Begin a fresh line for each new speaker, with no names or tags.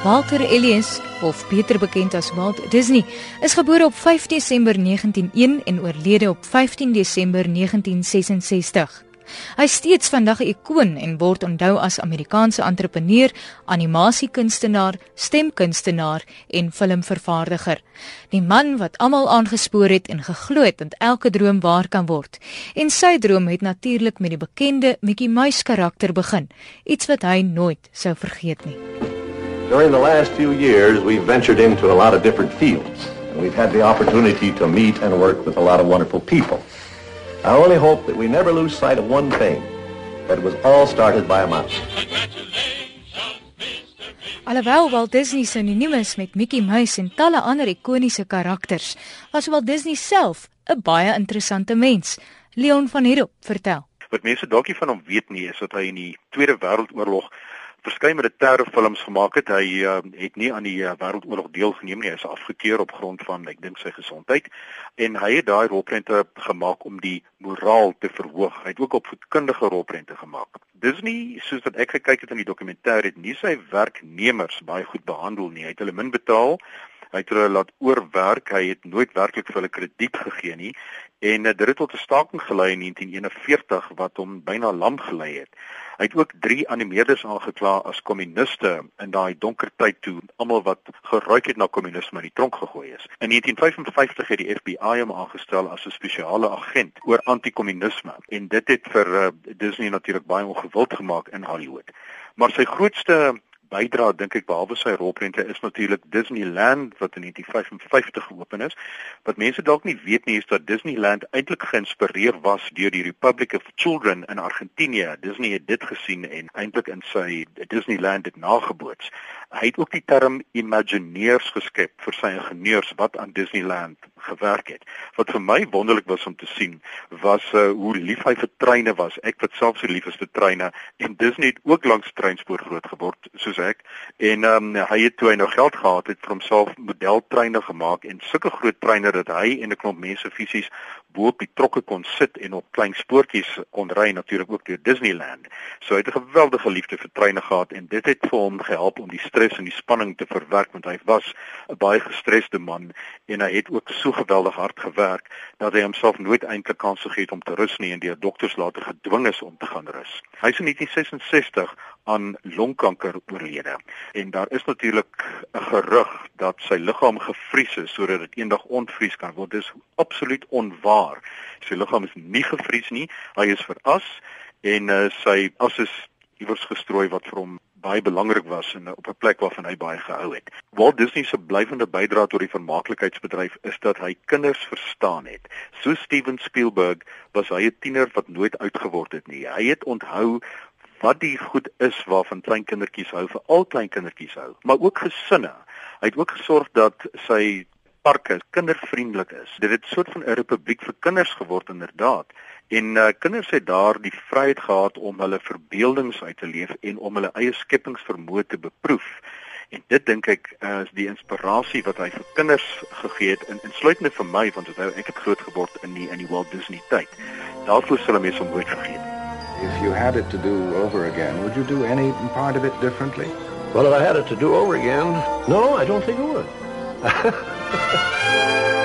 Walter Elias, of beter bekend as Walt Disney, is gebore op 5 Desember 1901 en oorlede op 15 Desember 1966. Hy is steeds vandag 'n ikoon en word onthou as Amerikaanse entrepreneur, animasiekunstenaar, stemkunstenaar en filmvervaardiger. Die man wat almal aangespoor het en geglo het dat elke droom waar kan word. En sy droom het natuurlik met die bekende Mickey Mouse karakter begin, iets wat hy nooit sou vergeet nie.
During the last few years, we've ventured into a lot of different fields, and we've had the opportunity to meet and work with a lot of wonderful people. I only hope that we never lose sight of one thing, that it was all started by a mouse.
Alhoewel Walt Disney synoniem is met Mickey Mouse en talle ander ikoniese karakters, was Walt Disney self 'n baie interessante mens. Leon van Heerop vertel.
Wat mense dalk nie van hom weet nie, is dat hy in die Tweede Wêreldoorlog verskeie militêre films gemaak het. Hy uh, het nie aan die uh, wêreldoorlog deelgeneem nie. Hy is afgekeur op grond van ek dink sy gesondheid en hy het daai rolprente gemaak om die moraal te verhoog. Hy het ook op voedkundige rolprente gemaak. Disney, soos wat ek gekyk het in die dokumentêr, het nie sy werknemers baie goed behandel nie. Hy het hulle min betaal. Hy het hulle laat oorwerk. Hy het nooit werklik vir hulle krediet gegee nie en uh, dit het tot 'n staking gelei in 1941 wat hom byna lam gelei het. Hy het ook 3 animeerders aangekla as kommuniste in daai donker tyd toe almal wat geruik het na kommunisme in die tronk gegooi is. In 1955 het die FBI hom aangestel as 'n spesiale agent oor anti-kommunisme en dit het vir uh, Disney natuurlik baie ongewild gemaak in Hollywood. Maar sy grootste bydra dink ek behalwe sy rolprente is natuurlik Disneyland wat in 1955 geopen is. Wat mense dalk nie weet nie is dat Disneyland eintlik geïnspireer was deur die Republic of Children in Argentinië. Disney het dit gesien en eintlik in sy Disneyland dit nageboots. Hy het ook die term imagineers geskep vir sy ingenieurs wat aan Disneyland gewerk het. Wat vir my wonderlik was om te sien, was uh, hoe lief hy vir treine was. Ek wat self so lief is vir treine en Disney het ook langs treinspoor groot geword soos ek. En um, hy het toe hy nou geld gehad het vir homself modeltreine gemaak en sulke groot treine dat hy en 'n klomp mense fisies bo op die trokke kon sit en op klein spoortjies kon ry natuurlik ook deur Disneyland. So hy het 'n geweldige liefde vir treine gehad en dit het vir hom gehelp om die stres en die spanning te verwerk want hy was 'n baie gestresde man en hy het ook so geweldig hard gewerk dat hy homself nooit eintlik kans gegee het om te rus nie en deur dokters later gedwing is om te gaan rus. Hy is in 1966 aan longkanker oorlede en daar is natuurlik 'n gerug dat sy liggaam gevries is sodat dit eendag ontvries kan word. Dit is absoluut onwaar. Sy liggaam is nie gevries nie. Hy is veras en uh, sy as is iewers gestrooi wat vir hom baie belangrik was en op 'n plek waarvan hy baie gehou het. Walt Disney se blywende bydrae tot die vermaaklikheidsbedryf is dat hy kinders verstaan het. So Steven Spielberg was hy 'n tiener wat nooit uitgeword het nie. Hy het onthou wat die goed is waarvan klein kindertjies hou, vir al klein kindertjies hou, maar ook gesinne. Hy het ook gesorg dat sy parke kindervriendelik is. Dit het 'n soort van 'n republiek vir kinders geword inderdaad. En uh, kinders het daar die vryheid gehad om hulle verbeeldings uit te leef en om hulle eie skepingsvermoë te beproef. En dit dink ek uh, is die inspirasie wat hy vir kinders gegee het en insluitende vir my want onthou ek het groot geword in die in die Walt Disney tyd. Daarvoor sal mense hom nooit vergeet.
If you had it to do over again, would you do any part of it differently?
Well, if I had it to do over again, no, I don't think I would.